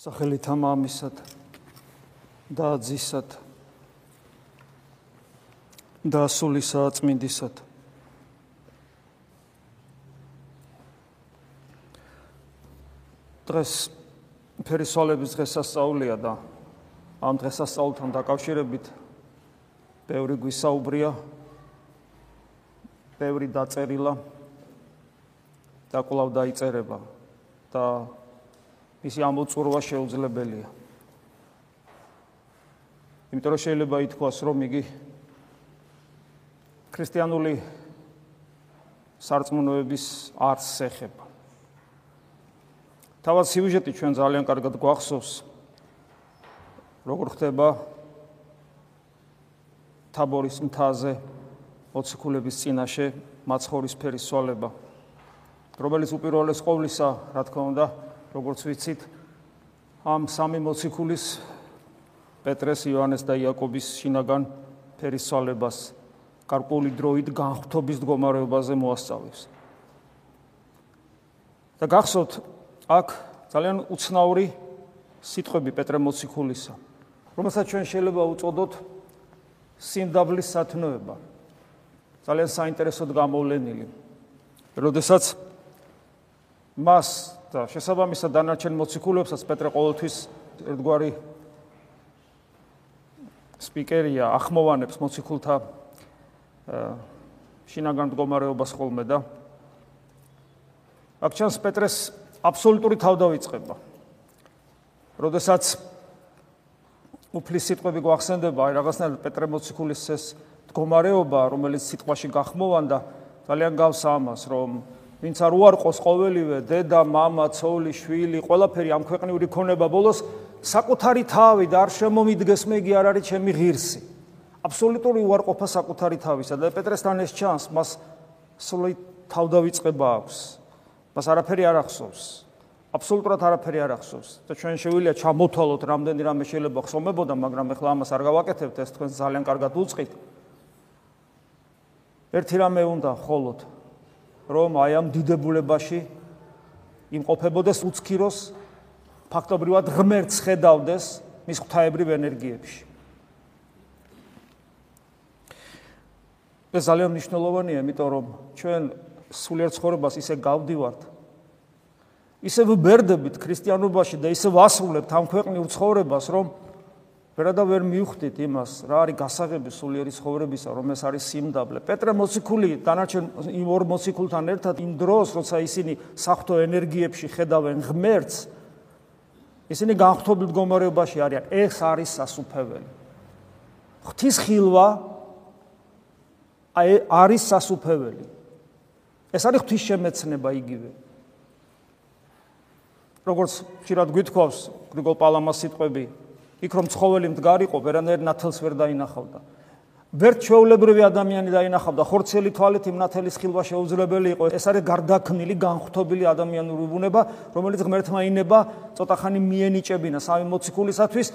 სახელით ამამისად და ძისად და სულისა წმინდისად დღეს ფერისოლების დღესასწაულია და ამ დღესასწაულთან დაკავშირებით ბევრი გვისაუბრია ბევრი დაწერილა და კვლავ დაიწერება და მისი ამოწურვა შეუძლებელია. იმიტომ რომ შეიძლება ითქვას, რომ იგი ქრისტიანული სარწმუნოების არს ეხება. თავად სიუჟეტი ჩვენ ძალიან კარგად გვახსოვს როგორ ხდება თაბორის მთაზე მოციქულების წინაშე მაცხოვრის ფერის სვალება რომელიც უპირველეს ყოვლისა რა თქმა უნდა როგორც ვიცით, ამ სამი მოციქულის პეტრეს, იოანეს და იაკობის შინაგან ფერისვალებას კარკული დროით განხთობის მდგომარეობაზე მოასწავებს. და გახსოვთ, აქ ძალიან უცნაური სიტყვები პეტრე მოციქულისა, რომელსაც ჩვენ შეიძლება უწოდოთ სიმდაბლის სათნოება. ძალიან საინტერესოდ გამოვლენილი. როდესაც მას და შესაბამისად დანარჩენ მოციქულებსაც პეტრე ყოველთვის ერთგვარი სპიკერია ახმოვანებს მოციქულთა შინაგან მდგომარეობას ხოლმე და აქ ჩანს პეტრეს აბსოლუტური თავდავიწყება. როდესაც უფლის სიტყვები გვახსენდება, აი რაღაცნაირად პეტრე მოციქულის ეს მდგომარეობა, რომელიც სიტყვაში გახმოვანდა, ძალიან გავს ამას, რომ ვინც არ უარყოს ყოველივე დედა, мама, ცოლი, შვილი, ყველაფერი ამ ქვეყნიური ქონება ბოლოს საკუთარი თავი და არ შემომიდგეს მეგი არ არის ჩემი ღირსი. აბსოლუტური უარყოფა საკუთარი თავისა და პეტრესთან ეს ჩანს, მას სული თავდავიწყება აქვს. მას არაფერი არ ახსოვს. აბსოლუტურად არაფერი არ ახსოვს. და ჩვენ შეგვიძლია ჩამოთვალოთ რამდენი რამე შეიძლება ხსომებოდა, მაგრამ ეხლა ამას არ გავაკეთებთ, ეს თქვენ ძალიან კარგად უწყით. ერთი რამე უნდა ხოლოთ რომ აი ამ დიდებულებაში იმყოფებოდეს უცქიროს ფაქტობრივად ღმერთს ხედავდეს მის ღვთაებრივ ენერგიებში. ეს ძალიან მნიშვნელოვანია, იმიტომ რომ ჩვენ სულიერ ცხოვრებას ისე გავდივართ. ისე ვბერდებით ქრისტიანობაში და ისე ვასრულებთ ამ ქვეყნიურ ცხოვრებას, რომ ვერადა ვერ მივხვდით იმას, რა არის გასაღები სულიერი ცხოვრებისა, რომ ეს არის სიმდაბლე. პეტრე მოციქული დანარჩენ იმ ორ მოციქულთან ერთად იმ დროს, როცა ისინი საფრთხო ენერგიებში ხედავენ ღმერთს, ისინი განხთობილ მდგომარეობაში არიან. ეს არის სასუფეველი. ღვთის ხილვა აი არის სასუფეველი. ეს არის ღვთის შემეცნება იგივე. როგორც ხშირად გვითხოვს გრიგოლ პალამას სიტყვები, იქ რომ ცხოველი მდგარიყო, ვერანაირ ნათელს ვერ დაინახავდა. ვერ ჩვეულებრივი ადამიანი დაინახავდა, ხორცელი თვალით იმ ნათელის ხილვა შეუძლებელი იყო. ეს არის გარდაქმნილი, განხთობილი ადამიანური ბუნება, რომელიც ღმერთმა ინება ცოტა ხანი მიენიჭებინა სამი მოციქულისათვის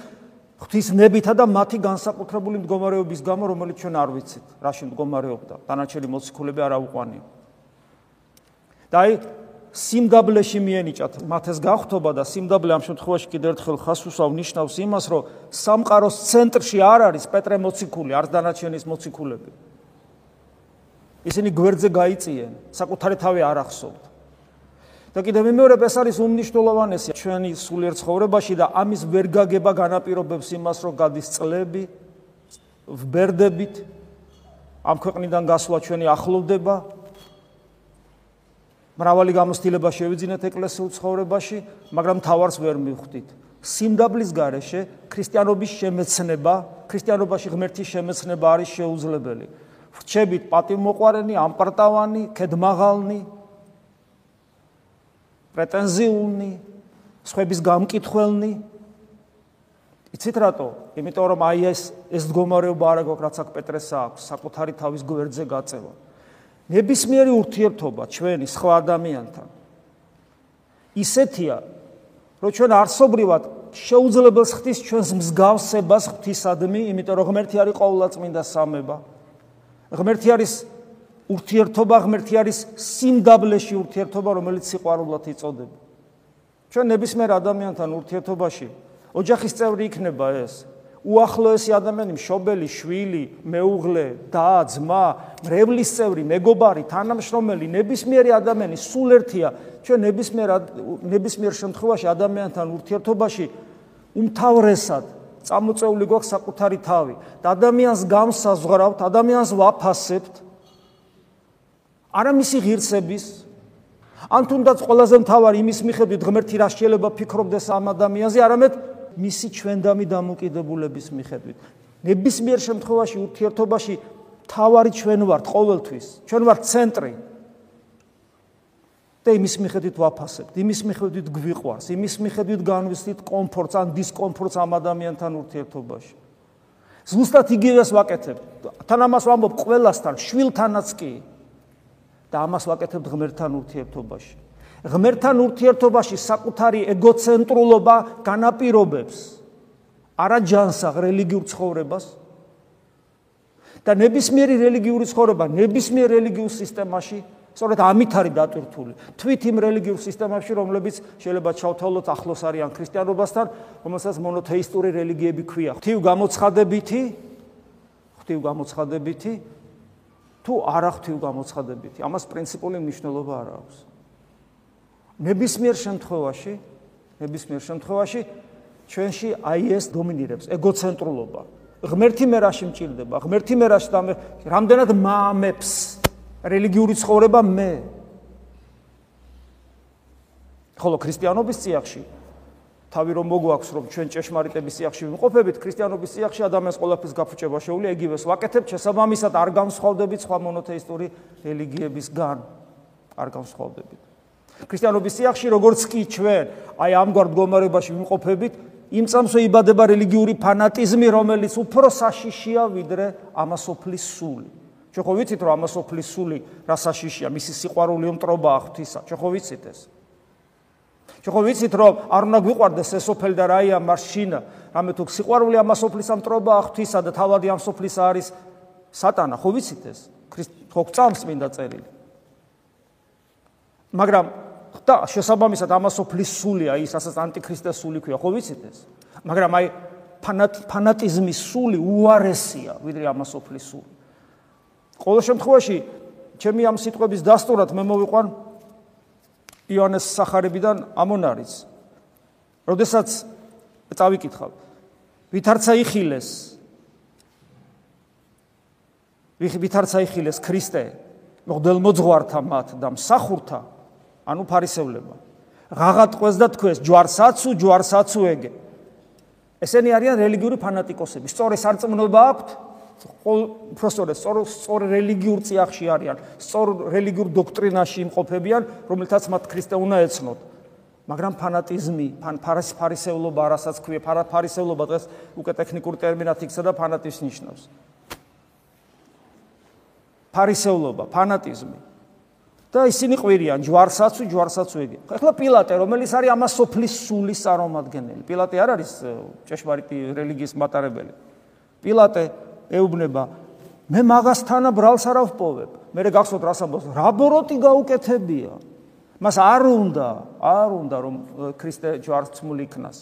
ღვთის ნებითა და მათი განსაკუთრებული მდგომარეობის გამო, რომელიც ჩვენ არ ვიცით, რაში მდგომარეობდა. დანარჩენი მოციქულები არ აუყვანია. და აი სიმდაბლეში მიენიჭათ მათეს გახთობა და სიმდაბლე ამ შემთხვევაში კიდევ ერთხელ ხასუსავ ნიშნავს იმას, რომ სამყაროს ცენტრში არ არის პეტრე მოციქული, არც დანარჩენის მოციქულები. ისინი გვერდზე გაიწიენ, საკუთარი თავი არ ახსოვთ. და კიდევ მეორე ეს არის უმნიშვნელოვანესი ჩვენი სულიერ ცხოვრებაში და ამის ვერ გაგება განაპირობებს იმას, რომ გადის წლები, ვბერდებით ამ ქვეყნიდან გასვლა ჩვენი ახლოვდება მრავალი გამოცდილება შევიძინეთ ეკლესიურ ცხოვრებაში, მაგრამ თავარს ვერ მივხვდით. სიმდაბლის გარეშე ქრისტიანობის შემეცნება, ქრისტიანობაში ღმერთის შემეცნება არის შეუძლებელი. ვრჩებით პატიმოყარენი, ამპარტავანი, ქედმაღალნი, პრეტენზიულნი, სხვების გამკითხველნი. იცით რატო? იმიტომ რომ აი ეს ეს მდგომარეობა არა გვაქვს რაც აქ პეტრესა აქვს, საკუთარი თავის გვერდზე გაწევა. ნებისმიერი ურთიერთობა ჩვენი სხვა ადამიანთან. ისეთია რომ ჩვენ არსობრივად შეუძლებელს ხდის ჩვენს მსგავსებას ღვთისადმი იმიტომ რომ ღმერთი არის ყოვლადწმინდა სამება. ღმერთი არის ურთიერთობა ღმერთი არის სიმდაბლეში ურთიერთობა რომელიც სიყვარულად იწოდება. ჩვენ ნებისმიერ ადამიანთან ურთიერთობაში ოჯახის წევრი იქნება ეს უახლოესი ადამიანი, მშობელი, შვილი, მეუღლე, და, ძმა, მრევლის წევრი, მეგობარი, თანამშრომელი, ნებისმიერი ადამიანი სულ ერთია. ჩვენ ნებისმიერ ნებისმიერ შემთხვევაში ადამიანთან ურთიერთობაში უმთავრესად წამოწეული გვაქვს საკუთარი თავი. და ადამიანს გამსაზღვრავთ, ადამიანს ვაფასებთ. არა მისი ღირსების. ან თუნდაც ყველაზე მთავარი იმის მიხედვით ღმერთი რა შეიძლება ფიქრობდეს ამ ადამიანზე, არამედ მისი ჩვენდამი დამოკიდებულების მიხედვით. ნებისმიერ შემთხვევაში ურთიერთობაში თავარი ჩვენ ვართ ყოველთვის. ჩვენ ვართ ცენტრი. და იმის მიხედვით ვაფასებთ, იმის მიხედვით გვიყვარს, იმის მიხედვით განვისდით კომფორტს ან დისკომფორტს ამ ადამიანთან ურთიერთობაში. ზუსტად იგივეს ვაკეთებ. თან ამას ვამბობ ყველასთან, შვილთანაც კი. და ამას ვაკეთებ ღმერთთან ურთიერთობაში. ღმერთთან ურთიერთობაში საკუთარი ეგოცენტრულობა განაპირობებს არა ჯანსაღ რელიგიურ ცხოვრებას და ნებისმიერი რელიგიური ცხოვრება ნებისმიერ რელიგიურ სისტემაში სწორედ ამით არის დატვირთული. თვით იმ რელიგიურ სისტემებში, რომლებიც შეიძლება ჩავთვალოთ ახლოს არიან ქრისტიანობასთან, რომელსაც მონოთეისტური რელიგიები ქვია. ღვთივ გამოცხადებითი, ღვთივ გამოცხადებითი თუ არა ღვთივ გამოცხადებითი. ამას პრინციპული მნიშვნელობა არ აქვს. ნებისმიერ შემთხვევაში, ნებისმიერ შემთხვევაში ჩვენში აი ეს დომინირებს ეგოცენტრულობა. ღმერთი მე რაში მჭირდება? ღმერთი მე რაში და მე რამდენად მაამებს რელიგიური ცხოვრება მე? ხოლო ქრისტიანობის წიაღში თავი რომ მოგვაქვს რომ ჩვენ ჭეშმარიტების წიაღში ვიმყოფებით ქრისტიანობის წიაღში ადამიანს ყოველთვის გაფუჭება შეუძლია იგივეს ვაკეთებ შესაბამისად არ განსხვავდებით სხვა მონოთეისტური რელიგიებისგან არ განსხვავდებით ქრისტიანობის სიახში როგორც კი ჩვენ აი ამგვარ მდგომარეობაში ვიმყოფებით იმ წამსვე იბადება რელიგიური ფანატიზმი რომელიც უფრო საშიშია ვიდრე ამასოფლის სული. ჩვენ ხო ვიცით რომ ამასოფლის სული რა საშიშია? მისი სიყვარული უმტრობაა ღვთისა. ჩვენ ხო ვიცით ეს? ჩვენ ხო ვიცით რომ არ უნდა გვიყვარდეს ეს სოფელი და რაია მარშინა რამე თუ სიყვარული ამასოფლის ამტრობაა ღვთისა და თავადი ამ სოფლის არის სატანა. ხო ვიცით ეს? ხო გწამს მინდა წერილი. მაგრამ და შესაბამისად ამასოფლის სულია ის ასაც ანტიქრისტეს სული ქვია ხო ვიცით ეს? მაგრამ აი ფანატიზმის სული უარესია ვიდრე ამასოფლის სული. ყოველ შემთხვევაში ჩემი ამ სიტყვების დასტურად მე მოვიყვან იონეს სახარებიდან ამონარიც. როდესაც წავიკითხავ ვითარცა იხილეს ვითარცა იხილეს ქრისტე მოგდელ მოძღვართა მათ და მსახურთა ანუ ფარისევლებმა. ღაღატყვეს და თქვეს ჯვარსაცუ ჯვარსაცუ ეგე. ესენი არიან რელიგიური ფანატიკოსები. სწორი სარწმუნოება აქვთ. პროფესორი სწორ სწორ რელიგიურ წიაღში არიან, სწორ რელიგიურ დოქტრინაში იმყოფებიან, რომელთაც მათ ქრისტე უნდა ეცნოთ. მაგრამ ფანატიზმი, ფარისევლობა, რასაც ქვია ფარისევლობა დღეს უკვე ტექნიკური ტერმინად იქცა და ფანატიზმს ნიშნავს. ფარისევლობა, ფანატიზმი და ისინი ყვირიან ჯვარსაცუ ჯვარსაცუ იგი. ახლა პილატე, რომელიც არის ამას სოფლის სულის წარმომადგენელი. პილატე არ არის ჭეშმარიტი რელიგიის მატარებელი. პილატე ეუბნება მე მაგასთანა ბრალს არ ავპოვებ. მე გახსოვთ რას ამბობს? რა ბოროტი გაუკეთებია? მას არ უნდა, არ უნდა რომ ქრისტე ჯვარცმული იქნას.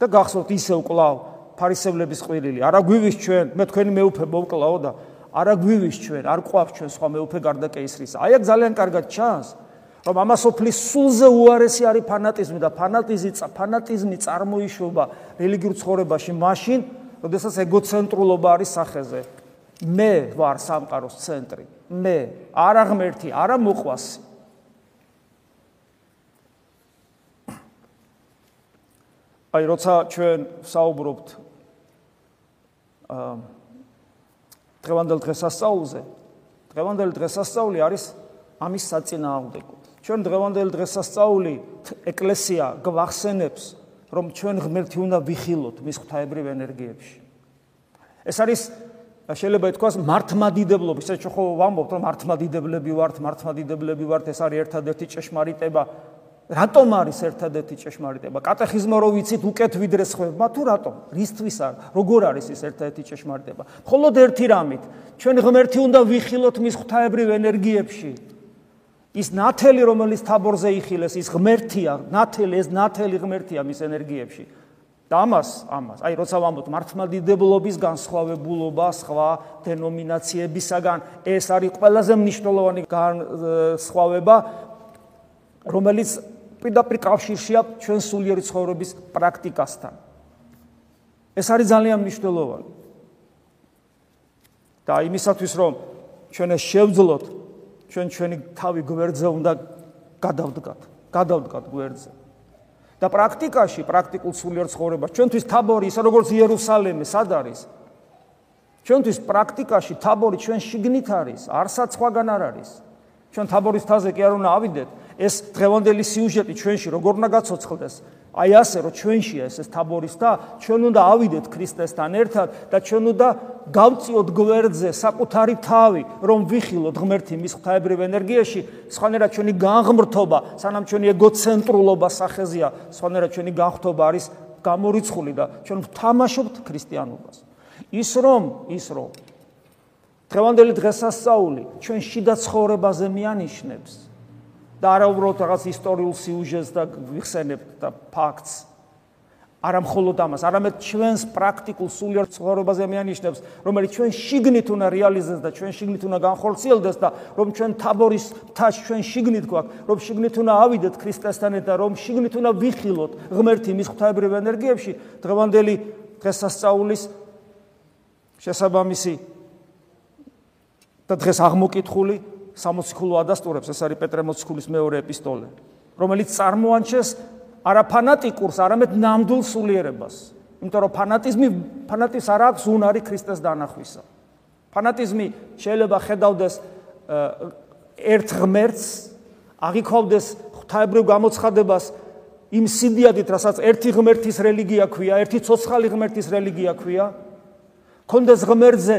და გახსოვთ ისე უკლავ ფარისევლების ყვირილი. არა გვივის ჩვენ, მე თქვენი მეუფე მოვკლაო და არა გვივის ჩვენ, არ ყვავს ჩვენ სხვა მეუფე გარდა კეისრის. აი აქ ძალიან კარგად ჩანს, რომ ამასოფლის სულზე უარესი არის ფანატიზმი და ფანატიზმი ფანატიზმი წარმოიშობა რელიგიურ ცხოვრებაში მაშინ, როდესაც ეგოცენტრულობა არის სახეზე. მე ვარ სამყაროს ცენტრი. მე, არა ღმერთი, არა მოყვასი. აი როცა ჩვენ საუბრობთ აა დღევანდელ დღესასწაულზე. დღევანდელი დღესასწაული არის ამის საწინააღმდეგო. ჩვენ დღევანდელი დღესასწაული ეკლესია გვახსენებს რომ ჩვენ ღმერთი უნდა ვიხილოთ მის ღვთაებრივ ენერგიებში. ეს არის შეიძლება ითქვას მართმადიდებლობის ეს ხო ვამბობთ რომ მართმადიდებლები ვართ მართმადიდებლები ვართ ეს არის ერთადერთი ჭეშმარიტება რატომ არის ერთადერთი ჭეშმარიტება? კატეხიზმო რო ვიცით უკეთ ვიდრე სხვებმა თუ რატომ? რისთვის არ? როგორ არის ეს ერთადერთი ჭეშმარიტება? მხოლოდ ერთი რამით, ჩვენ ღმერთი უნდა ვიხილოთ მის ღვთაებრივ ენერგიებში. ის ნათელი რომელიც თაბორზე იხილეს ის ღმერთია ნათელი ეს ნათელი ღმერთია მის ენერგიებში და ამას ამას აი როცა ვამბობთ მართლმადიდებლობის განსხვავებულობა სხვა დენომინაციებისაგან ეს არის ყველაზე მნიშვნელოვანი განსხვავება რომელიც პირდაპირ კავშირშია ჩვენ სულიერი ცხოვრების პრაქტიკასთან. ეს არის ძალიან მნიშვნელოვანი. და იმისათვის რომ ჩვენ ეს შევძლოთ ჩვენ ჩვენი თავი გვერდზე უნდა გადავდგათ გადავდგათ გვერდზე. და პრაქტიკაში პრაქტიკულ სულიერ ცხოვრებას ჩვენთვის თაბორი ისე როგორც იერუსალემი სად არის? ჩვენთვის პრაქტიკაში თაბორი ჩვენ შიგნით არის არსად სხვაგან არ არის. ჩვენ თაბორის თაზე კი არ უნდა ავიდეთ ეს დღევანდელი სიუჟეტი ჩვენში როგორ უნდა გაცოცხლდეს? აი ასე რომ ჩვენშია ეს ეს თაბორის და ჩვენ უნდა ავიდეთ ქრისტესთან ერთად და ჩვენ უნდა გავწიოთ გვერდზე საკუთარი თავი რომ ვიხილოთ ღმერთი მის ღვთაებრივ ენერგიაში. სხვანაირად ჩვენი განღმრთობა სანამ ჩვენი ეგოცენტრულობა სახეზია სხვანაირად ჩვენი განხთობა არის გამორიცხული და ჩვენ ვთამაშობთ ქრისტიანობას. ის რომ ის რომ დღევანდელი დღესასწაული ჩვენ შიდა ცხოვრებაზე მიანიშნებს და არა უბრალოდ რაღაც ისტორიულ სიუჟეტს და ვიხსენებთ და ფაქტს. არა მხოლოდ ამას, არამედ ჩვენს პრაქტიკულ სულიერ ცხოვრებაზე მეანიშნებს, რომელიც ჩვენ შიგნით უნდა რეალიზდეს და ჩვენ შიგნით უნდა განხორციელდეს და რომ ჩვენ თაბორის თაშ ჩვენ შიგნით გვაქვს, რომ შიგნით უნდა ავიდეთ ქრისტესთან და რომ შიგნით უნდა ვიხილოთ ღმერთი მის ღვთაებრივ ენერგიებში, დღევანდელი დღესასწაულის შესაბამისი და დღეს აღმოკითხული 60 ხულო ადასტურებს ეს არის პეტრე მოციქულის მეორე ეპისტოლე რომელიც წარმოანჩეს არა ფანატიკურს არამედ ნამდვილ სულიერებას. იმიტომ რომ ფანატიზმი ფანატის არ აქვს უნარი ქრისტეს დანახვისა. ფანატიზმი შეიძლება ხედავდეს ერთ ღმერთს აღიქვავდეს ღვთაებრივ გამოცხადებას იმ სიდიადით რასაც ერთი ღმერთის რელიგია ქვია ერთი ცოცხალი ღმერთის რელიგია ქვია. კონდეს ღმერთზე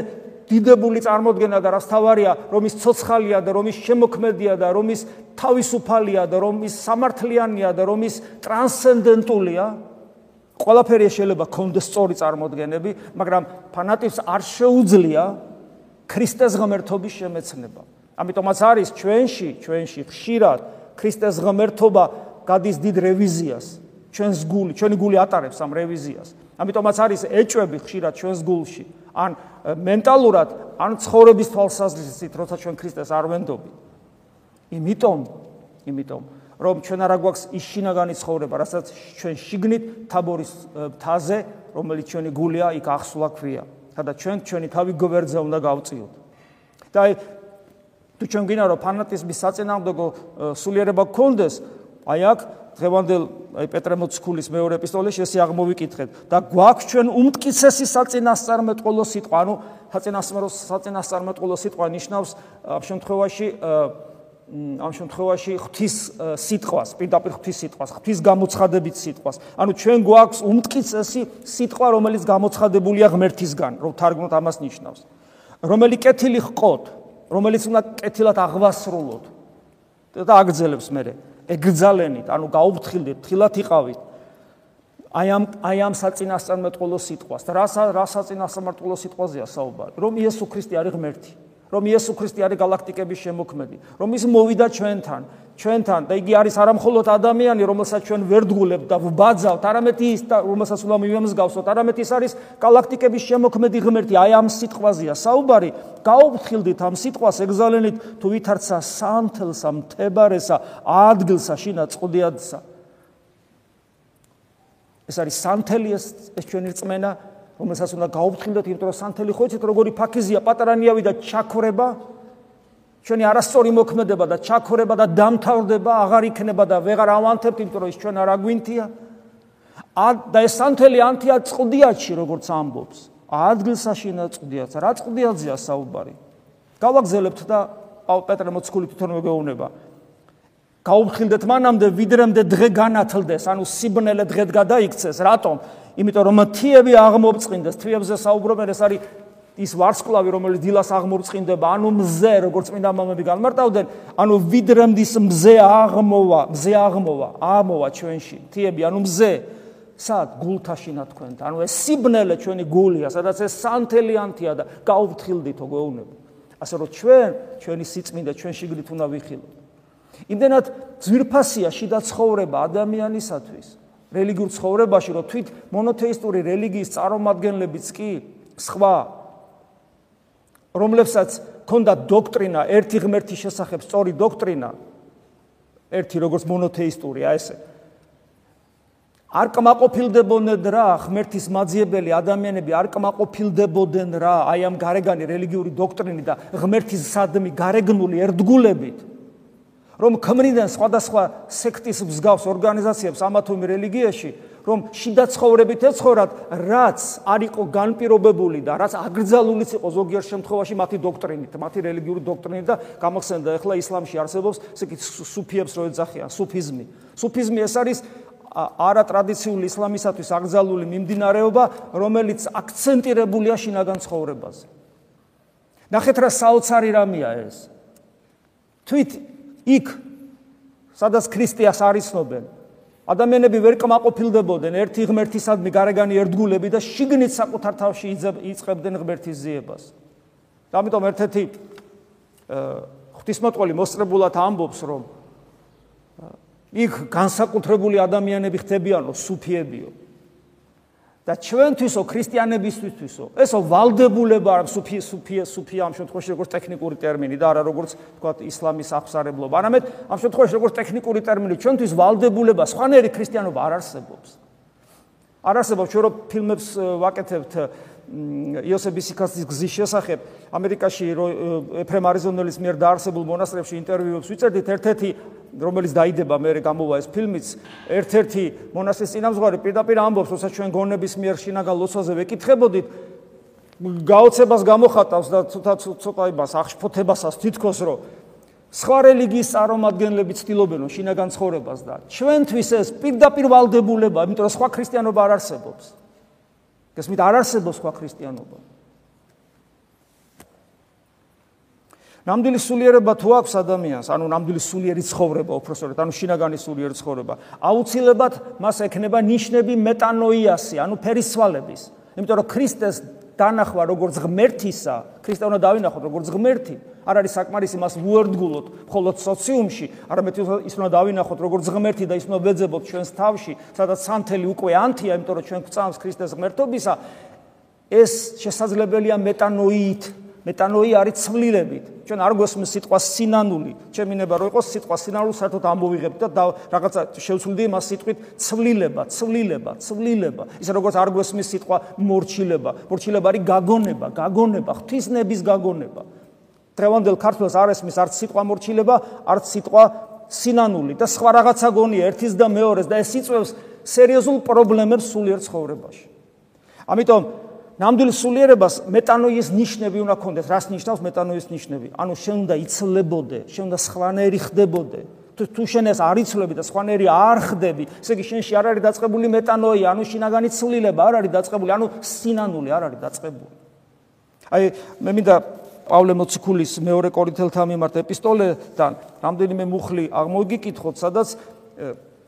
დიდებული წარმოდგენა და რას თავარია, რომ ის ცოცხალია და რომ ის შემოქმედია და რომ ის თავისუფალია და რომ ის სამართლიანია და რომ ის ტრანსცენდენტულია, ყველაფერი შეიძლება კონდეს სწორი წარმოდგენები, მაგრამ ფანატიზმს არ შეუძლია ქრისტეს ღმერთობის შემეცნება. ამიტომაც არის ჩვენში, ჩვენში ხშირად ქრისტეს ღმერთობა გადის დიდ რევიზიას. ჩვენს გული, ჩვენი გული ატარებს ამ რევიზიას. ამიტომაც არის ეჭვები ხშირად ჩვენს გულში. ან მენტალურად, ან ცხოვრების თვალსაზრისით, როცა ჩვენ ქრისტეს არ ვენდობთ. იმიტომ, იმიტომ, რომ ჩვენ არა გვაქვს ის შინაგანი ცხოვრება, რასაც ჩვენ შიგნით თაბორის თაზე, რომელიც ჩვენი გულია, იქ ახსლა ქვია. სადაც ჩვენ ჩვენი თავი გვერდზე უნდა გავწიოთ. და აი თუ ჩვენ გინდა რომ ფანატიზმის საწინააღმდეგო სულიერება გქონდეს, აი აქ დღევანდელ აი პეტრე მოციქულის მეორე ეპისტოლეში ესე აღმოვიკითხეთ და გვაქვს ჩვენ უმტკიცესი საწინასწარმეტყველო სიტყვა, ანუ საწინასწარმეტყველო საწინასწარმეტყველო სიტყვა ნიშნავს ამ შემთხვევაში ამ შემთხვევაში ღვთის სიტყვას, პირდაპირ ღვთის სიტყვას, ღვთის გამოცხადებით სიტყვას. ანუ ჩვენ გვაქვს უმტკიცესი სიტყვა, რომელიც გამოცხადებულია ღმერთისგან, რომ თარგმნოთ ამას ნიშნავს. რომელი კეთილი ხყოთ, რომელიც უნდა კეთილად აღვასრულოთ და აგძელებს მე. ეგრძალენით, ანუ გაუფრთხილდეთ, თილათ იყავით. აი ამ აი ამ საწინასწარმეტყველო სიტყვას. და რა რა საწინასწარმეტყველო სიტყვაზეა საუბარი? რომ იესო ქრისტე არის ღმერთი. რომ იესო ქრისტე არის galaktikeების შემოქმედი, რომ ის მოვიდა ჩვენთან, ჩვენთან და იგი არის არამხოლოდ ადამიანი, რომელსაც ჩვენ ვერ დგულებთ და ვბაძავთ, არამედ ის რომელსაც უნდა მივემსგავსოთ, არამედ ის არის galaktikeების შემოქმედი ღმერთი. აი ამ სიტყვაზეა საუბარი. გაუფრთხილდით ამ სიტყვას ეგზალენით თუ ვითარცა სანთელსა, მთებარესა, ადგილსა, შინა წყუდიადსა. ეს არის სანთელი ეს ჩვენი რწმენა რომელსაც უნდა გაუფრთხილდეთ, იმიტომ რომ სანთელი ხო იცით როგორი ფაქიზია, პატარა ნიავი და ჩაქორება, ჩვენი არასწორი მოქმედება და ჩაქორება და დამთავრდება აღარ იქნება და ვეღარ ავანთებთ, იმიტომ რომ ის ჩვენ არ აგვინთია. და ეს სანთელი ანთია წყდიაჩი, როგორც ამბობს. ადგილსაშინა წყდიაც, რა წყდიაძია საუბარი. გავაგზელებთ და პეტრე მოციქული თვითონ მეგეუნება. გაუფრთხილდეთ მანამდე, ვიდრემდე დღე განათლდეს, ანუ სიბნელე დღედ გადაიქცეს, რატომ? იმიტომ რომ თიები აღმოწყინდეს, თიებზე საუბრობენ, ეს არის ის ვარსკვლავი, რომელიც დილას აღმოწყინდება, ანუ მზე, როგორც წმინდა მამები განმარტავდნენ, ანუ ვიდრემდის მზე აღმოვა, მზე აღმოვა, ამოვა ჩვენში. თიები, ანუ მზე სად გულთაშინა თქვენთან. ანუ ეს სიბნელე ჩვენი გულია, სადაც ეს სანთელიანთია და გაუფრთხილდითო გვეუბნება. ასე რომ ჩვენ ჩვენი სიწმინდა ჩვენ შიგნით უნდა ვიხილოთ. იმდენად ძვირფასია შიდა ცხოვრება ადამიანისათვის რელიგიურ ცხოვრებაში, რომ თვით მონოთეისტური რელიგიის წარმომადგენლებიც კი სხვა რომლებსაც ქონდა დოქტრინა ერთი ღმერთის შესახებ სწორი დოქტრინა ერთი როგორც მონოთეისტურია ესე. არ კმაყოფილდებოდნენ რა ღმერთის მაძიებელი ადამიანები არ კმაყოფილდებოდნენ რა აი ამ გარეგანი რელიგიური დოქტრინით და ღმერთის სადმი გარეგნული ერთგულებით რომ ქმნიდან სხვადასხვა სექტის მსგავს ორგანიზაციებს ამა თუ იმ რელიგიაში რომ შიდა ცხოვრებით ეცხოვრათ რაც არ იყო განპირობებული და რაც აკრძალულიც იყო ზოგიერთ შემთხვევაში მათი დოქტრინით მათი რელიგიური დოქტრინით და გამახსენდა ახლა ისლამში არსებობს ესე იგი სუფიებს რო ეძახიან სუფიზმი სუფიზმი ეს არის არა ტრადიციული ისლამისათვის აკრძალული მიმდინარეობა, რომელიც აქცენტირებულია შინაგან ცხოვრებაზე. ნახეთ რა საოცარი რამეა ეს. თვით იქ სადაც ქრისტიანს არიცნობენ, ადამიანები ვერ კმაყოფილდებოდნენ ერთი ღმერთისადმი გარეგანი ერთგულები და შიგნით საკუთარ თავში იწყებდნენ ღმერთის ზიებას. და ამიტომ ერთ-ერთი ღვთისმოწყალე მოსწრებულად ამბობს, რომ იქ განსაკუთრებული ადამიანები ხდებიანო სუფიებიო და ჩვენთვისო ქრისტიანებისთვისო ესო ვალდებულება არ სუფი სუფი სუფი ამ შემთხვევაში როგორც ტექნიკური ტერმინი და არა როგორც თქვა ისლამის აღსარებლობა. არამედ ამ შემთხვევაში როგორც ტექნიკური ტერმინი ჩვენთვის ვალდებულება სხვანაირი ქრისტიანობა არ არსებობს. არ არსებობს ჩვენ რო ფილმებს ვაკეთებთ იოსების სიკასის გზის შესახებ ამერიკაში ეფრემ არიზონელის მიერ დაარსებულ მონასტრებში ინტერვიუებს ვიწერდით ერთ-ერთი რომელიც დაიდება მე გამოვა ეს ფილმიც ერთ-ერთი მონასტრის წინამძღვარი პირდაპირ ამბობს როცა ჩვენ გონების მიერ შინაგან ლოცვაზე ვეკითხებოდით გაოცებას გამოხატავს და ცოტა ცოტა იმას აღშფოთებასაც თითქოს რომ სხვა რელიგიის წარმომადგენლები ცდილობენ რომ შინაგან ცხოვრებას და ჩვენთვის ეს პირდაპირ ვალდებულება იმიტომ რომ სხვა ქრისტიანობა არ არსებობს გესმით არ არსებობს სხვა ქრისტიანობა. ნამდვილი სულიერება თუ აქვს ადამიანს, ანუ ნამდვილი სულიერი ცხოვრება, უბრალოდ, ანუ შინაგანი სულიერი ცხოვრება, აუცილებლად მას ექნება ნიშნები მეტანოიასი, ანუ ფერისვალების. იმიტომ რომ ქრისტეს დანახვა როგორც ღმერთისა, ქრისტე უნდა დავინახოთ როგორც ღმერთი, არ არის საკმარისი მას უერთგულოთ მხოლოდ სოციუმში, არამედ ის უნდა დავინახოთ როგორც ღმერთი და ის უნდა ვეძებოთ ჩვენს თავში, სადაც სანთელი უკვე ანთია, იმიტომ რომ ჩვენ გვწამს ქრისტეს ღმერთობისა. ეს შესაძლებელია მეტანოიით, მეტანოი არის ცვლილებით. ჩვენ არ გვესმის სიტყვა სინანული. ჩემინება რომ იყოს სიტყვა სინანული, საერთოდ ამოვიღებთ და რაღაცა შევცვლიდი მას სიტყვით ცვლილება, ცვლილება, ცვლილება. ისე როგორც არ გვესმის სიტყვა მორჩილება. მორჩილება არის გაგონება, გაგონება, ღვთისნების გაგონება. დღევანდელ ქართულს არ ესმის არც სიტყვა მორჩილება, არც სიტყვა სინანული და სხვა რაღაცა გონია ერთის და მეორეს და ეს იწევს სერიოზულ პრობლემებს სულიერ ცხოვრებაში. ამიტომ ნამდვილ სულიერებას მეტანოის ნიშნები უნდა ქონდეს. რას ნიშნავს მეტანოის ნიშნები? ანუ შენ უნდა იცლებოდე, შენ უნდა სხვანაირი ხდებოდე. თუ თუ შენ ეს არ იცლები და სხვანაირი არ ხდები, ესე იგი შენში არ არის დაწყებული მეტანოი, ანუ შინაგანი ცვლილება არ არის დაწყებული, ანუ სინანული არ არის დაწყებული. აი მე მინდა პავლე მოციქულის მეორე კორინთელთა მიმართ ეპისტოლედან რამდენიმე მუხლი აღმოგიკითხოთ, სადაც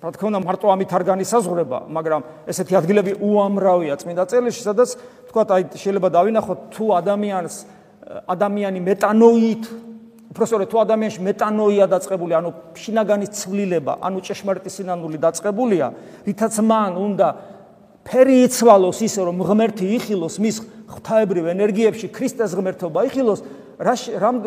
რა თქმა უნდა მარტო ამით არ განისაზღვრება, მაგრამ ესეთი ადგილები უამრავია წმინდა წერილში, სადაც თქვათ აი შეიძლება დავინახოთ თუ ადამიანს ადამიანი მეტანოით უბრალოდ თუ ადამიანში მეტანოია დაწყებული, ანუ შინაგანი ცვლილება, ანუ ჭეშმარიტი სინანული დაწყებულია, რითაც მან უნდა ფერი იცვალოს ისე რომ ღმერთი იხილოს მის ღვთაებრივ ენერგიებში, ქრისტეს ღმერთობა იხილოს, რა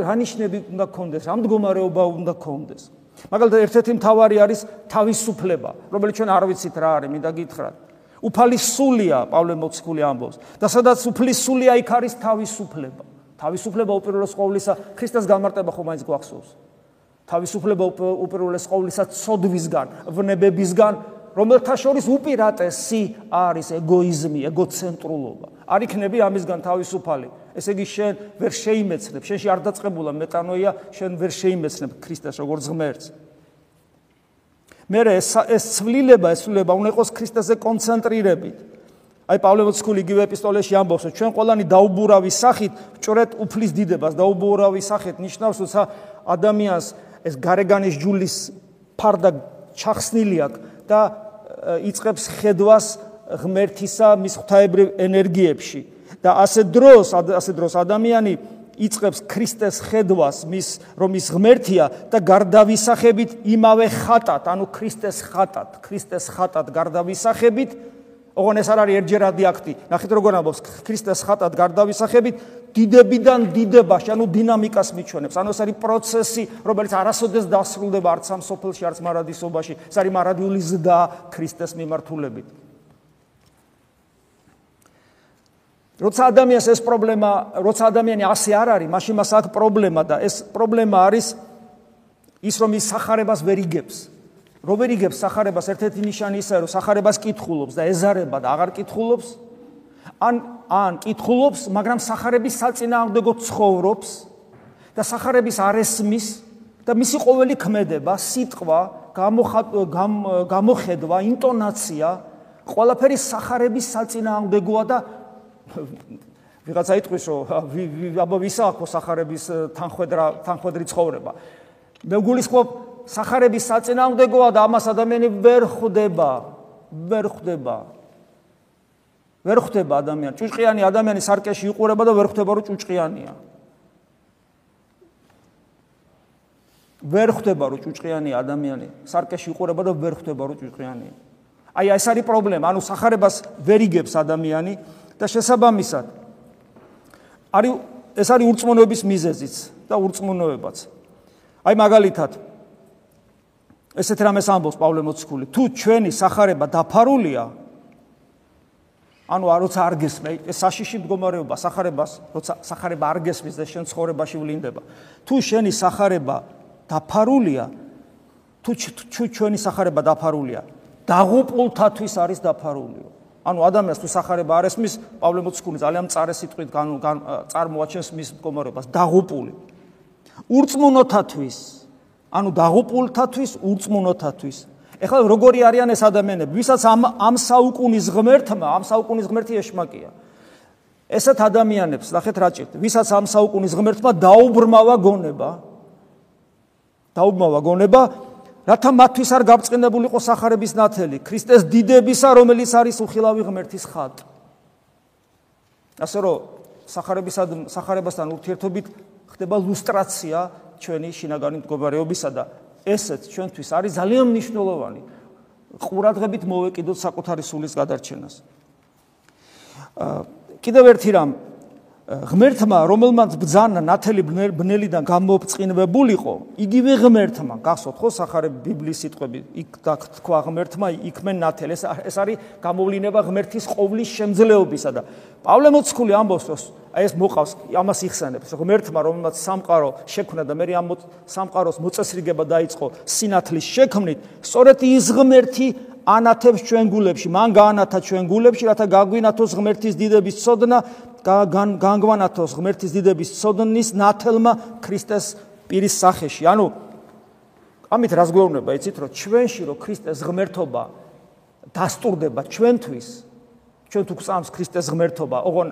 რა ნიშნები უნდა კონდეს, რა მდგომარეობა უნდა კონდეს. მაგალითად ერთ-ერთი მთავარი არის თავისუფლება, რომელიც ჩვენ არ ვიცით რა არის, მინდა გითხრათ. უფალი სულია, პავლე მოციქული ამბობს. და სადაც უფლის სულია, იქ არის თავისუფლება. თავისუფლება უპირველეს ყოვლისა ქრისტეს გამარტება ხომ მაინც გვახსოვს. თავისუფლება უპირველეს ყოვლისა ცოდვისგან, ვნებებისგან, რომელთა შორის უპირატესი არის ეგოიზმი, ეგოცენტრულობა. არ იქნები ამისგან თავისუფალი. ესე იგი შენ ვერ შეიმეცნებ, შენში არ დაწყებულა მეტანოია, შენ ვერ შეიმეცნებ ქრისტეს როგორც ღმერთს. მე ეს ეს ცვლილება, ეს ცვლილება უნდა იყოს ქრისტეზე კონცენტრირებით. აი პავლე მოციქული იგივე ეპისტოლეში ამბობს, რომ ჩვენ ყველანი დაუბურავი სახით ვჭრეთ უფლის დიდებას, დაუბურავი სახით ნიშნავს, რომ ადამიანს ეს გარეგანის ჯულის ფარდა ჩახსნილი აქვს და იწებს ხედვას ღმერთისა მის ღვთაებრივ ენერგიებში. და ასე დროს ასე დროს ადამიანი იწებს ქრისტეს ხედვას მის რომ ის ღმერთია და გარდავისახებით იმავე ხატად, ანუ ქრისტეს ხატად, ქრისტეს ხატად გარდავისახებით ოღონ ეს არ არის ერთჯერადი აქტი. ნახეთ როგორ ამბობს ქრისტეს ხატად გარდავისახებით, დიდებიდან დიდებაში, ანუ დინამიკას მიჩვენებს. ანუ ეს არის პროცესი, რომელიც არასოდეს დასრულდება არც ამ სოფელში, არც მარადისობაში. ეს არის მარადიული ზრდა ქრისტეს მიმართულებით. როცა ადამიანს ეს პრობლემა, როცა ადამიანი ასე არ არის, მაშინ მას აქვს პრობლემა და ეს პრობლემა არის ის, რომ ის сахарებას ვერ იგებს. რომ ვერ იგებს сахарებას ერთ-ერთი ნიშანი ისაა რომ сахарებას კითხულობს და ეზარება და აღარ კითხულობს. ან ან კითხულობს მაგრამ сахарების საწინააღმდეგო ცხოვრობს და сахарების არ ესმის და მისი ყოველი ქმედება სიტყვა გამოხედვა ინტონაცია ყველაფერი сахарების საწინააღმდეგოა და ვიღაცა იტყვის რომ აბა ვისა აქვს сахарების თანხვედრა თანხვედრი ცხოვრება. მე გულისხმობ სახარების საწინააღმდეგოა და ამას ადამიანი ვერ ხვდება. ვერ ხვდება. ვერ ხვდება ადამიანი. ჭუჭყიანი ადამიანი სარკეში იყურება და ვერ ხვდება, რომ ჭუჭყიანია. ვერ ხვდება, რომ ჭუჭყიანი ადამიანი სარკეში იყურება და ვერ ხვდება, რომ ჭუჭყიანია. აი ეს არის პრობლემა. ანუ სახარებას ვერ იგებს ადამიანი და შესაბამისად არის ეს არის ურწმუნოების მიზეზიც და ურწმუნოებაც. აი მაგალითად ესეთ რამეს ამბობს პავლე მოციქული. თუ ჩვენი სახარება დაფარულია, ანუ როცა არ გესმე, ეს საშიში მდგომარეობა, სახარებას, როცა სახარება არ გესმის და შენ ცხოვრებაში ვლინდება. თუ შენი სახარება დაფარულია, თუ ჩვენი სახარება დაფარულია, დაღუპულთათვის არის დაფარულიო. ანუ ადამიანს თუ სახარება არ ესმის, პავლე მოციქული ძალიან მწარე სიტყვით წარმოაჩენს მის მდგომარეობას, დაღუპული. ურწმუნოთათვის ანუ დაღუპულთათვის, ურწმუნოთათვის. ეხლა როგორი არიან ეს ადამიანები, ვისაც ამ ამ საუკუნის ღმერთმა, ამ საუკუნის ღმერთი ეშმაკია. ესეთ ადამიანებს, ნახეთ რა ჭირთ, ვისაც ამ საუკუნის ღმერთმა დაუბრმავა გონება. დაუბრმავა გონება, რათა მათთვის არ გაბწყინებულიყო сахарების ნათელი, ქრისტეს დიდებისა, რომელიც არის უხილავი ღმერთის ხატი. ასე რომ, сахарებისად сахарებასთან ურთიერთობით ხდება ლუსტრაცია ჩვენი შინაგანი მდგომარეობისა და ესეც ჩვენთვის არის ძალიან მნიშვნელოვანი ყურადღებით მოვეკიდოთ საკუთარი სულის გადარჩენას. აა კიდევ ერთი რამ ღმერთმა რომელმაც ბძანა ნათელი ბნელიდან გამოფწინებულიყო იგივე ღმერთმა გახსოვთ ხო სახარე ბიბლიის სიტყვები იქ თქვა ღმერთმა იქმენ ნათელი ეს ეს არის გამოვლინება ღმერთის ყოვლის შემძლეობისა და პავლე მოციქული ამბობს რომ ეს მოყავს ამას იხსენებს ღმერთმა რომელმაც სამყარო შექმნა და მე ამ სამყაროს მოწესრიგება დაიწყო სინათლის შექმნით სწორედ ის ღმერთი ანათებს ჩვენ გულებში მან გაანათა ჩვენ გულებში რათა გაგვინათოს ღმერთის დიდების წოდნა განგვანათოს ღმერთის დიდების სოდნის ნათელმა ქრისტეს პირის სახეში. ანუ ამით რას გვეუბნება, იცით, რომ ჩვენში რო ქრისტეს ღმერთობა დასტურდება ჩვენთვის, ჩვენ თუ გწამს ქრისტეს ღმერთობა, ოღონ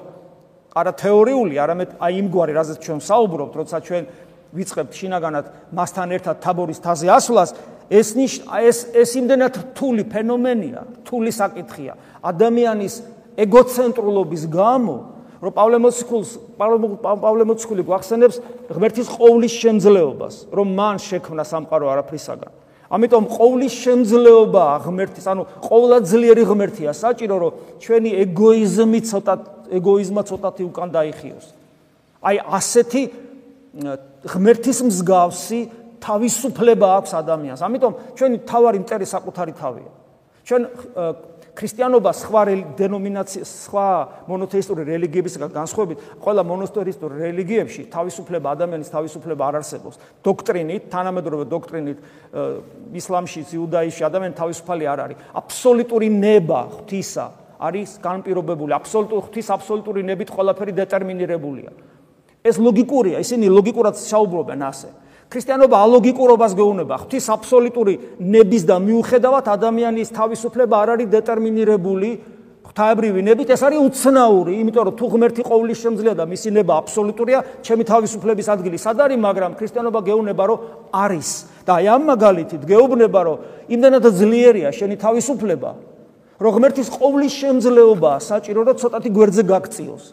არა თეორიული, არამედ აი იმგვარი, რაზეც ჩვენ საუბრობთ, როცა ჩვენ ვიწყებთ შინაგანად მასთან ერთად თაბორის თაზე ასვლას, ეს ნიშ ეს ეს იმდენად რთული ფენომენია, რთული საკითხია. ადამიანის ეგოცენტრულობის გამო რომ პავლე მოციქულს პავლე მოციქული გვახსენებს ღმერთის ყოვლის შემძლეობას, რომ მან შექმნა სამყარო არაფრისაგან. ამიტომ ყოვლის შემძლეობა ღმერთის, ანუ ყოვლადძლიერი ღმერთია, საჭირო რომ ჩვენი ეგოიზმი ცოტა ეგოიზმა ცოტათი უკან დაიხიოს. აი ასეთი ღმერთის მსგავსი თავისუფლება აქვს ადამიანს. ამიტომ ჩვენი თავარი მტერი საკუთარი თავია. ჩვენ ქრისტიანობა სხვა დენომინაცია სხვა მონოთეისტური რელიგიებისგან განსხვავებით ყველა მონოთეისტურ რელიგიებში თავისუფლება ადამიანის თავისუფლება არ არსებობს. დოქტრინით თანამედროვე დოქტრინით ისლამში იუდაიზმში ადამიანი თავისუფალი არ არის. აბსოლუტური ნება ღვთისა არის განპირობებული. აბსოლუტური ღვთის აბსოლუტური ნებით ყველაფერი დეტერმინირებულია. ეს ლოგიკურია ისინი ლოგიკურად საუბრობენ ასე ქრისტიანობა ალოგიკურობას გეუბნება. ღვთის აბსოლუტური ნების და მიუხედავად ადამიანის თავისუფლება არ არის დეტერმინირებული ღვთაებრივი ნებით, ეს არის უცნაური, იმიტომ რომ თუ ღმერთი ყოვლის შემძლეა და მისი ნება აბსოლუტურია, ჩემი თავისუფლების ადგილი სად არის, მაგრამ ქრისტიანობა გეუბნება, რომ არის. და აი ამ მაგალითით გეუბნება, რომ იმდანაც ძლიერია შენი თავისუფლება, რომ ღმერთის ყოვლის შემძლეობა საჭირო რომ ცოტათი გვერდზე გაქციოს.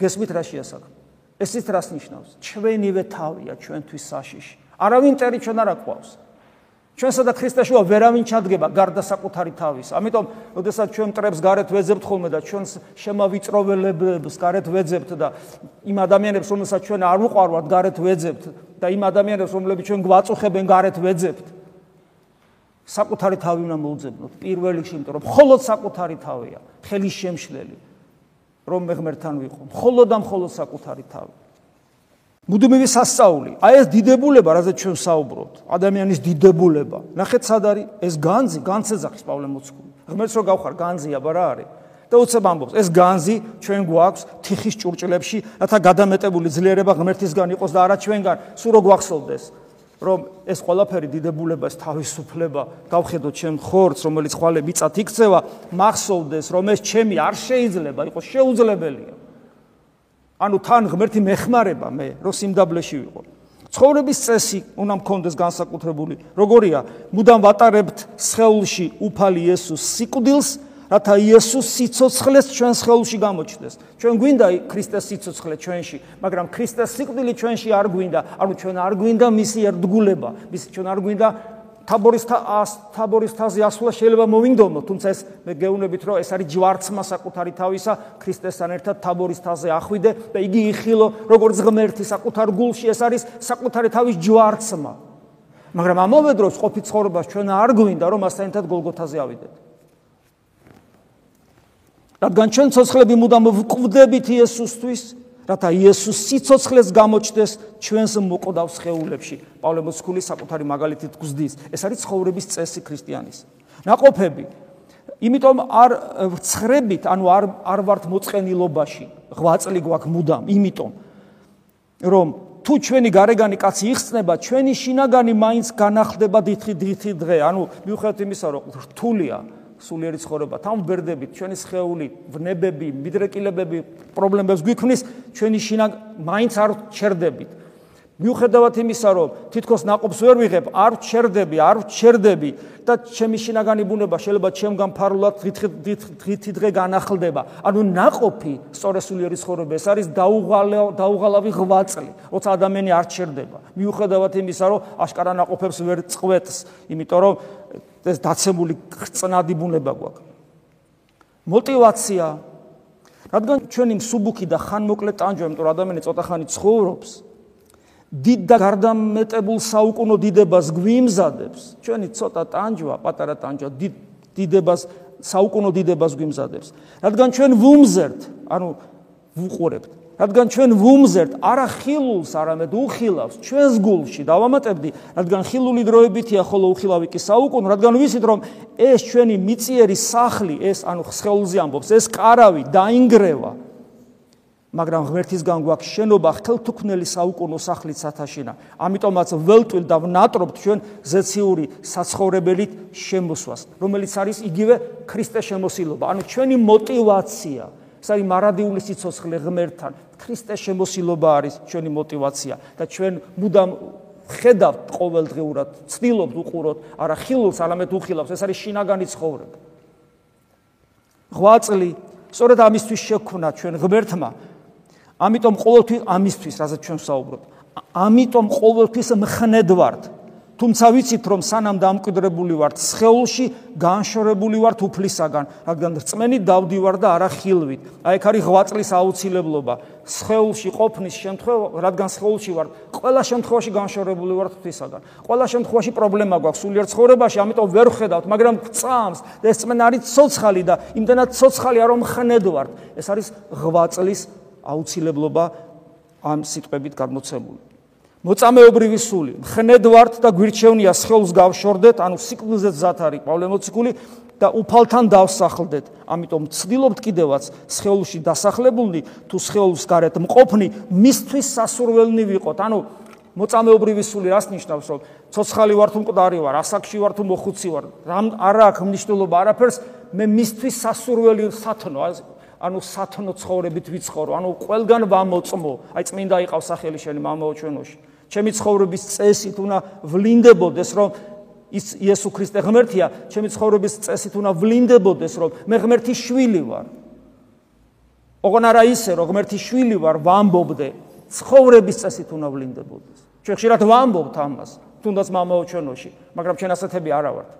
გესმით რა შეასახა? ეს ის რას ნიშნავს? ჩვენივე თავია ჩვენთვის საშიში. არავინ წერი ჩვენ არ აყვავს. ჩვენსა და ქრისტეშუა ვერავინ ჩადგება გარდა საკუთარი თავის. ამიტომ, ოდესაც ჩვენ ტრებს გარეთ ვეძებთ ხოლმე და ჩვენს შემავიწროველებს გარეთ ვეძებთ და იმ ადამიანებს, რომელსაც ჩვენ არ უყარვართ, გარეთ ვეძებთ და იმ ადამიანებს, რომლებიც ჩვენ გვაწუხებენ, გარეთ ვეძებთ. საკუთარი თავი უნდა მოუძებნოთ პირველ რიგში, იმიტომ რომ მხოლოდ საკუთარი თავია, ხელის შემშლელი, რომ მე ღმერთთან ვიყო. მხოლოდ და მხოლოდ საკუთარი თავი. მუდმივი სასწაული. აი ეს დიდებულება, რაზეც ჩვენ საუბრობთ, ადამიანის დიდებულება. ნახეთ სად არის ეს განძი, განცეძახის პავლე მოციქული. ღმერთს რო გავხარ განძი აბა რა არის? და უცებ ამბობს, ეს განძი ჩვენ გვაქვს თიხის ჭურჭლებში, რათა გადამეტებული ძლიერება ღმერთისგან იყოს და არა ჩვენგან. სულ რო გვახსოვდეს, რომ ეს ყველაფერი დიდებულება, ეს თავისუფლება, გავხედოთ ჩემ ხორცს, რომელიც ხვალე მიწათ იქცევა, მახსოვდეს, რომ ეს ჩემი არ შეიძლება იყოს შეუძლებელია. ანუ თან ღმერთი მეხმარება მე რომ სიმდაბლეში ვიყო. ცხოვრების წესი უნდა მქონდეს განსაკუთრებული. როგორია? მუდამ ვატარებთ სხეულში უფალი იესოს სიკვდილს რათა იესოს სიცოცხლეს ჩვენ სხეულში გამოჩნდეს ჩვენ გვინდა ქრისტეს სიცოცხლე ჩვენში მაგრამ ქრისტეს სიკვდილი ჩვენში არ გვინდა ანუ ჩვენ არ გვინდა მისი ერთგულება მის ჩვენ არ გვინდა თაბორის თაბორის თაზე ასვლა შეიძლება მოვინდომო, თუმცა ეს მე გეუბნებით, რომ ეს არის ჯვარცმა საკუთარი თავისა ქრისტესთან ერთად თაბორის თაზე ახვიდე და იგი იხილო როგორც ღმერთი საკუთარ გულში, ეს არის საკუთარი თავის ჯვარცმა. მაგრამ ამავე დროს ყოფი ცხოვრებას ჩვენ არ გვინდა, რომ მასთან ერთად გოლგოთაზე ავიდეთ. რადგან ჩვენ ცოცხლები მუდამ ვკვდებით იესოსთვის, რათა იესოს სიცოცხლეს გამოჩდეს ჩვენს მოყოდავს ხეულებში. პავლე მოციქული საკუთარი მაგალითით გვსდის. ეს არის ცხოვრების წესი ქრისტიანის. ناყოფები. იმიტომ არ ვრცხრებით, ანუ არ არ ვართ მოწყენილობაში. ღვაწლი გვაქვს მუდამ, იმიტომ რომ თუ ჩვენი გარეგანი კაცი იხსნება, ჩვენი შინაგანი მაინც განახლდება დითი-დითი დღე. ანუ მივხვდეთ იმისა, რომ რთულია, სულიერი ცხოვრება. თავმბერდებით, ჩვენი სხეული, ვნებები, მიდრეკილებები პრობლემებს გვიქმნის, ჩვენი შინაგ მაინც არ ჩერდებით. მიუხედავად იმისა, რომ თითქოს ناقობს ვერ ვიღებ, არ ჩერდები, არ ჩერდები და ჩემი შინაგანი ბუნება შეიძლება ჩემგან ფარულად დღითი დღე განახლდება. ანუ ناقოფი სწორესულიერი ცხოვრება ეს არის დაუღალო დაუღალავი ღვაწლი, როცა ადამიანი არ ჩერდება. მიუხედავად იმისა, რომ აშკარა ناقოფებს ვერ წყვეტს, იმიტომ რომ ეს დაცემული ხწნადიბუნება გვაქვს. მოტივაცია რადგან ჩვენი მსუბუქი და ხანმოკლე ტანჯვა, იმიტომ რომ ადამიანი ცოტა ხანი ცხოვრობს, დიდ და გარდამეტებულ საუკუნო დიდებას გვიმზადებს. ჩვენი ცოტა ტანჯვა, პატარა ტანჯვა დიდ დიდებას, საუკუნო დიდებას გვიმზადებს. რადგან ჩვენ ვუმზერთ, ანუ ვუყურებთ. რადგან ჩვენ ვუმზერთ არა ხილულს, არამედ უხილავს, ჩვენს გულში დავამატებდი, რადგან ხილული დროებითია, ხოლო უხილავი კი საუკუნო, რადგან ვიცით, რომ ეს ჩვენი მიწიერი სახლი, ეს ანუ ხსხეულზე ამბობს, ეს კარავი დაინგრევა. მაგრამ ღმერთისგან გვაქვს შენობა ხელთუქმნელი საუკუნო სახლით სათაშინა. ამიტომაც ველტვილ და ვნატრობთ ჩვენ ზეციური საცხოვრებელით შემოსვას, რომელიც არის იგივე ქრისტეს შემოსილობა, ანუ ჩვენი мотиваცია. ეს არის მარადიული სიცოცხლე ღმერთთან. ქრისტეს შემოსილობა არის ჩვენი мотиваცია და ჩვენ მუდამ ხედავთ ყოველდღურად, ცდილობთ უყუროთ, არა ხილულს, არამედ უხილავს. ეს არის შინაგანი ცხოვრება. 8 წელი სწორედ ამისთვის შექმნა ჩვენ ღმერთმა. ამიტომ ყოველთვის ამისთვის, რაზეც ჩვენ ვსაუბრობთ, ამიტომ ყოველთვის მხნედ ვართ. თუმცა ვიცით რომ სანამ დამკვიდრებული ვართ სხეულში განშორებული ვართ უფლისაგან. რადგან რწმენი დავდივარ და არა ხილვით. აი ეგ არის ღვაწლის აუცილებლობა. სხეულში ყოფნის შემთხვევა რადგან სხეულში ვართ ყველა შემთხვევაში განშორებული ვართ უფლისაგან. ყველა შემთხვევაში პრობლემა გვაქვს სულიერ ცხოვრებაში ამიტომ ვერ ხედავთ მაგრამ წამს. და ეს წმენა არის ცოცხალი და იმდანაც ცოცხალია რომ ხნედ ვართ ეს არის ღვაწლის აუცილებლობა ამ სიტყვებით გამოცემული მოწამეობრივი სული. ხნედ ვართ და გვირჩევნია სხეულს გავშორდეთ ანუ სიკვდილზე ზათ არის პავლე მოციქული და უფალთან დავსახლდეთ. ამიტომ ცდილობთ კიდევაც სხეულში დასახლებულნი თუ სხეულს გარეთ მყოფნი მისთვის სასურველნი ვიყოთ. ანუ მოწამეობრივი სული რას ნიშნავს რომ ცოცხალი ვარ თუ მკვდარი ვარ ასაკში ვარ თუ მოხუცი ვარ. რამ არა აქვს მნიშვნელობა არაფერს მე მისთვის სასურველი სათნო ანუ სათნო ცხოვრებით ვიცხოვრო ანუ ყველგან ვამოწმო. აი წმინდა იყავს სახელი შენი მამაო ჩვენოში ჩემი ცხოვრების წესით უნდა ვლინდებოდეს, რომ ის იესო ქრისტე ღმერთია, ჩემი ცხოვრების წესით უნდა ვლინდებოდეს, რომ მე ღმერთის შვილი ვარ. ოღონ არა ისე, რომ ღმერთის შვილი ვარ, ვამბობდე, ცხოვრების წესით უნდა ვლინდებოდეს. ჩვენ ხშირად ვამბობთ ამას, თუნდაც მამაო ჩვენოში, მაგრამ ჩვენ ასეთები არა ვართ.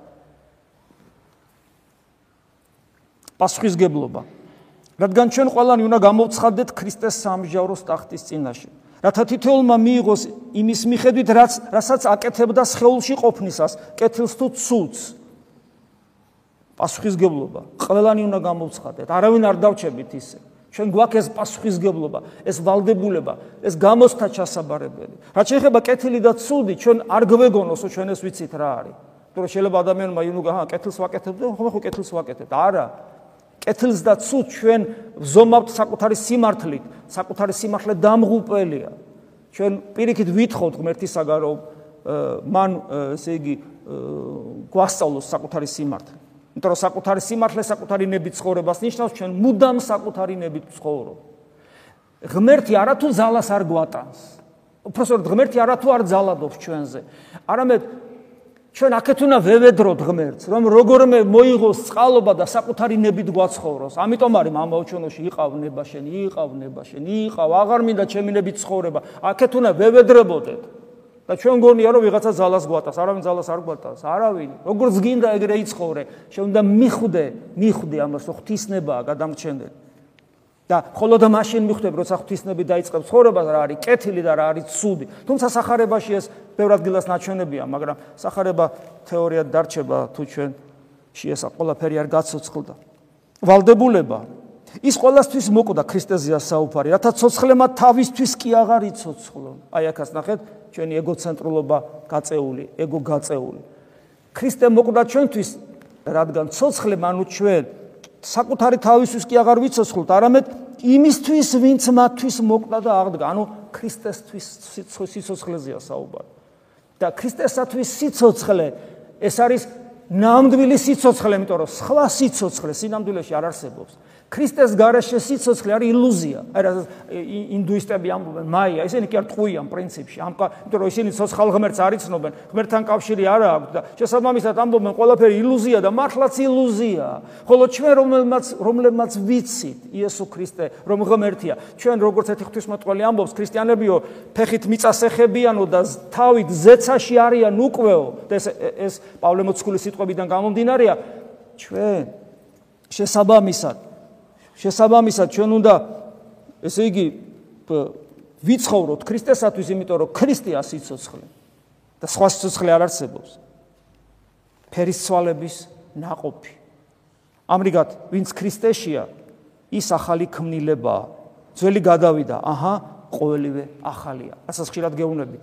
პასუხისგებლობა. რადგან ჩვენ ყველანი უნდა გამოვცხადდეთ ქრისტეს სამსჯავროს ტახტის წინაშე. რათა თითოეულმა მიიღოს იმის მიხედვით, რაც რასაც აკეთებდა სხეულში ყოფნისას, კეთილს თუ ცუდს. პასუხისგებლობა. ყველანი უნდა გამოვცხადეთ. არავინ არ დავჩებით ისე. ჩვენ გვაქვს ეს პასუხისგებლობა, ეს valdebuleba, ეს გამოსთა ჩასაბარებელი. რაც შეეხება კეთილი და ცუდი, ჩვენ არ გვეგონოსო ჩვენ ეს ვიცით რა არის. თორე შეიძლება ადამიანმა იმუ გაჰა კეთილს ვაკეთებდე, ხომ ხო კეთილს ვაკეთებ? არა. კეთილს და ცუდ ჩვენ ვზომავთ საკუთარი სიმართლით, საკუთარი სიმართლე დამღუპელია. ჩვენ პირიქით ვითხოვთ ღმერთისაგან რომ მან ესე იგი გვასწავლოს საკუთარი სიმართლე. იმიტომ რომ საკუთარი სიმართლე საკუთარი ნებით ცხოვრებას ნიშნავს ჩვენ მუდამ საკუთარი ნებით ცხოვრობ. ღმერთი არათუ ზალას არ გვატანს. უბრალოდ ღმერთი არათუ არ ზალადობს ჩვენზე. არამედ ჩვენ აქეთ უნდა ვევედროთ ღმერთს, რომ როგორმე მოიღოს წყალობა და საკუთარი ნებით გვაცხოვროს. ამიტომ არის მამაოჩონოში იყავ ნებაშენი, იყავ ნებაშენი, იყავ აღარ მინდა ჩემი ნებით ცხოვრება. აქეთ უნდა ვევედრებოდეთ. და ჩვენ გონია რომ ვიღაცა ზალას გვატას, არავინ ზალას არ გვატას, არავინ. როგორც გინდა ეგრე იცხოვრე, შენ უნდა მიხვდე, მიხვდე ამას, რომ ღვთისნებაა გადამრჩენელი. და მხოლოდ მაშინ მიხვდები, როცა ღვთისნები დაიწყებს ცხოვრებას, რა არის კეთილი და რა არის ცუდი. თუმცა сахарებაში ეს ბევრ ადგილას ნაჩვენებია, მაგრამ сахарება თეორიად დარჩება თუ ჩვენ შეესა ყველაფერი არ გაცოცხლდა. ვალდებულება ის ყოველთვის მოკვდა ქრისტეზეა საუბარი, რათა ცოცხლემა თავისთვის კი აღარ იცოცხლონ. აი აქაც ნახეთ, ჩვენი ეგოცენტრულობა გაწეული, ეგო გაწეული. ქრისტე მოკვდა ჩვენთვის, რადგან ცოცხლე მანუ ჩვენ საკუთარი თავისთვის კი აღარ ვიცოცხლოთ, არამედ იმისთვის, ვინც მათთვის მოკვდა და აღდგა. ანუ ქრისტესთვის სიცოცხლეზეა საუბარი. და ქრისტესათვის სიცოცხლე ეს არის ნამდვილი სიცოცხლე, იმიტომ რომ სხვა სიცოცხლე სინამდვილეში არ არსებობს. ქრისტეს გარეშე სიცოცხლე არის ილუზია. აი რა ინდუისტები ამბობენ, მაია, ისინი კი არ ტყუიან პრინციპში. ამ იმიტომ რომ ისინი სოცხალ ღმერთს არ იცნობენ, ღმერთთან კავშირი არ აქვს და შესაბამისად ამბობენ, ყველაფერი ილუზია და მართლაც ილუზია. ხოლო ჩვენ რომელმაც რომლებმაც ვიცით იესო ქრისტე, რომ ღმერთია, ჩვენ როგორც ერთი ღვთისმოწყალე ამბობს, ქრისტიანებიო, ფეხით მიწასეხებიანო და თავით ზეცაში არიან უკვეო. და ეს ეს პავლე მოციქულის სიტყვებიდან გამომდინარეა, ჩვენ შესაბამისად შესაბამისად ჩვენ უნდა ესე იგი ვიცხოვროთ ქრისტესათვის, იმიტომ რომ ქრისტე არის სიცოცხლე და სხვა სიცოცხლე არ არსებობს. ფერისცვალების ناყოფი. ამრიგად, ვინც ქრისტეშია, ის ახალი ქმნილებაა. ძველი გადავიდა, აჰა, ყოველივე ახალია. რასაც ხშირად გეუბნებით.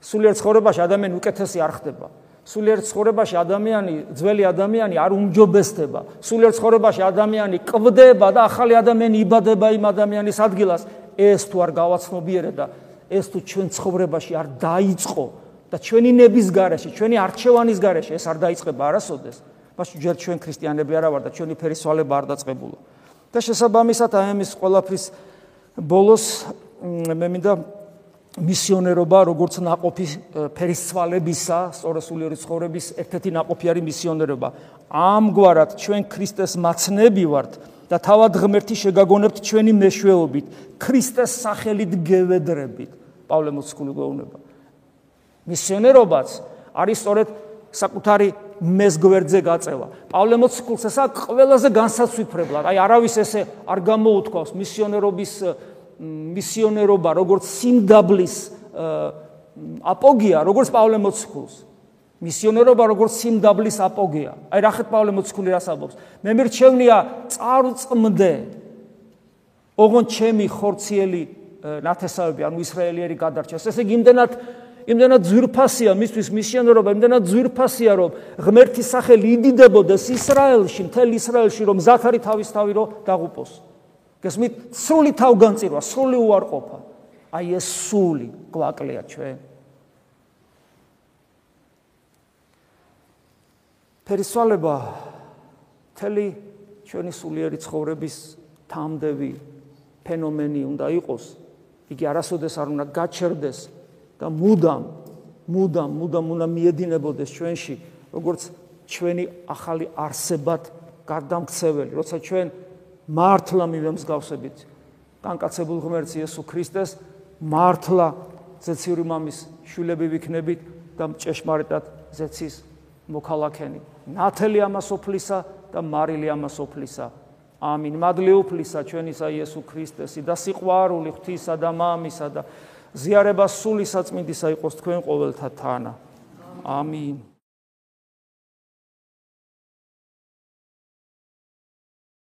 სულიერ ცხოვრებაში ადამიანი უკეთესი არ ხდება. სულიერ ცხოვრებაში ადამიანი, ძველი ადამიანი არ უმჯობესდება. სულიერ ცხოვრებაში ადამიანი კვდება და ახალი ადამიანი იბადება იმ ადამიანის ადგილას. ეს თუ არ გავაცნობიერე და ეს თუ ჩვენ ცხოვრებაში არ დაიწყო და ჩვენი ნების garaში, ჩვენი არჩევანის garaში ეს არ დაიწყება არასოდეს. მაშინ ჯერ ჩვენ ქრისტიანები არა ვარ და ჩვენი ფერისვალება არ დაწყებულა. და შესაბამისად აი ამის ყველაფრის ბოლოს მე მინდა მისიონერობა როგორც ناقოფი ფერისცვალებისა, სწორასულიერი ცხოვრების ერთ-ერთი ناقოფი არის მისიონერობა. ამგვარად ჩვენ ქრისტეს მაცნები ვართ და თავად ღმერთი შეგაგონებთ ჩვენი მეშვეობით, ქრისტეს სახელით გევედრებით. პავლე მოციქული გვეუბნება. მისიონერობაც არის სწორედ საკუთარი მეზგვერდზე გაწევა. პავლე მოციქულს ესა ყველაზე განსაცვიფრებლად, აი არავის ესე არ გამოუთქვავს მისიონერობის მისიონერობა როგორც სიმდაბლის აპოგია როგორც პავლე მოციქულს. მისიონერობა როგორც სიმდაბლის აპოგია. აი რა ხეთ პავლე მოციქული რას ამბობს? მე მირჩევნია წარწმდე ოღონ ჩემი ხორციელი ნათესავები ანუ ისრაელიერი გადარჩეს. ესე იგი იმდენად იმდენად ძვირფასია მისთვის მისიონერობა იმდენად ძვირფასია რომ ღმერთის სახელი იდიდებოდეს ისრაელში მთელ ისრაელში რომ ზაქარი თავის თავი რო დაღუპოს გესმით? სული თავგანწირვა სული უარყოფა. აი ეს სული გვაკლია ჩვენ. ფერისვალება თელი ჩვენი სულიერი ცხოვრების თამდევი ფენომენი უნდა იყოს. იგი არასოდეს არ უნდა გაჩერდეს და მუდამ მუდამ მუდამ უნდა მიედინებოდეს ჩვენში როგორც ჩვენი ახალი არსებად გარდამქცეველი როცა ჩვენ მართლა მივემსგავსებით კანკაცებულ ღმერთს იესო ქრისტეს მართლა ზეციური მამის შვილები ვიქნებით და ჭეშმარიტად ზეცის მოქალაქენი. ნათელი ამას ოფლისა და მარილი ამას ოფლისა. ამინ. მადლი ოფლისა ჩვენისა იესო ქრისტესი და სიყვარული ღვთისა და მამისა და ზიარება სული საწმინდისა იყოს თქვენ ყოველთა თანა. ამინ.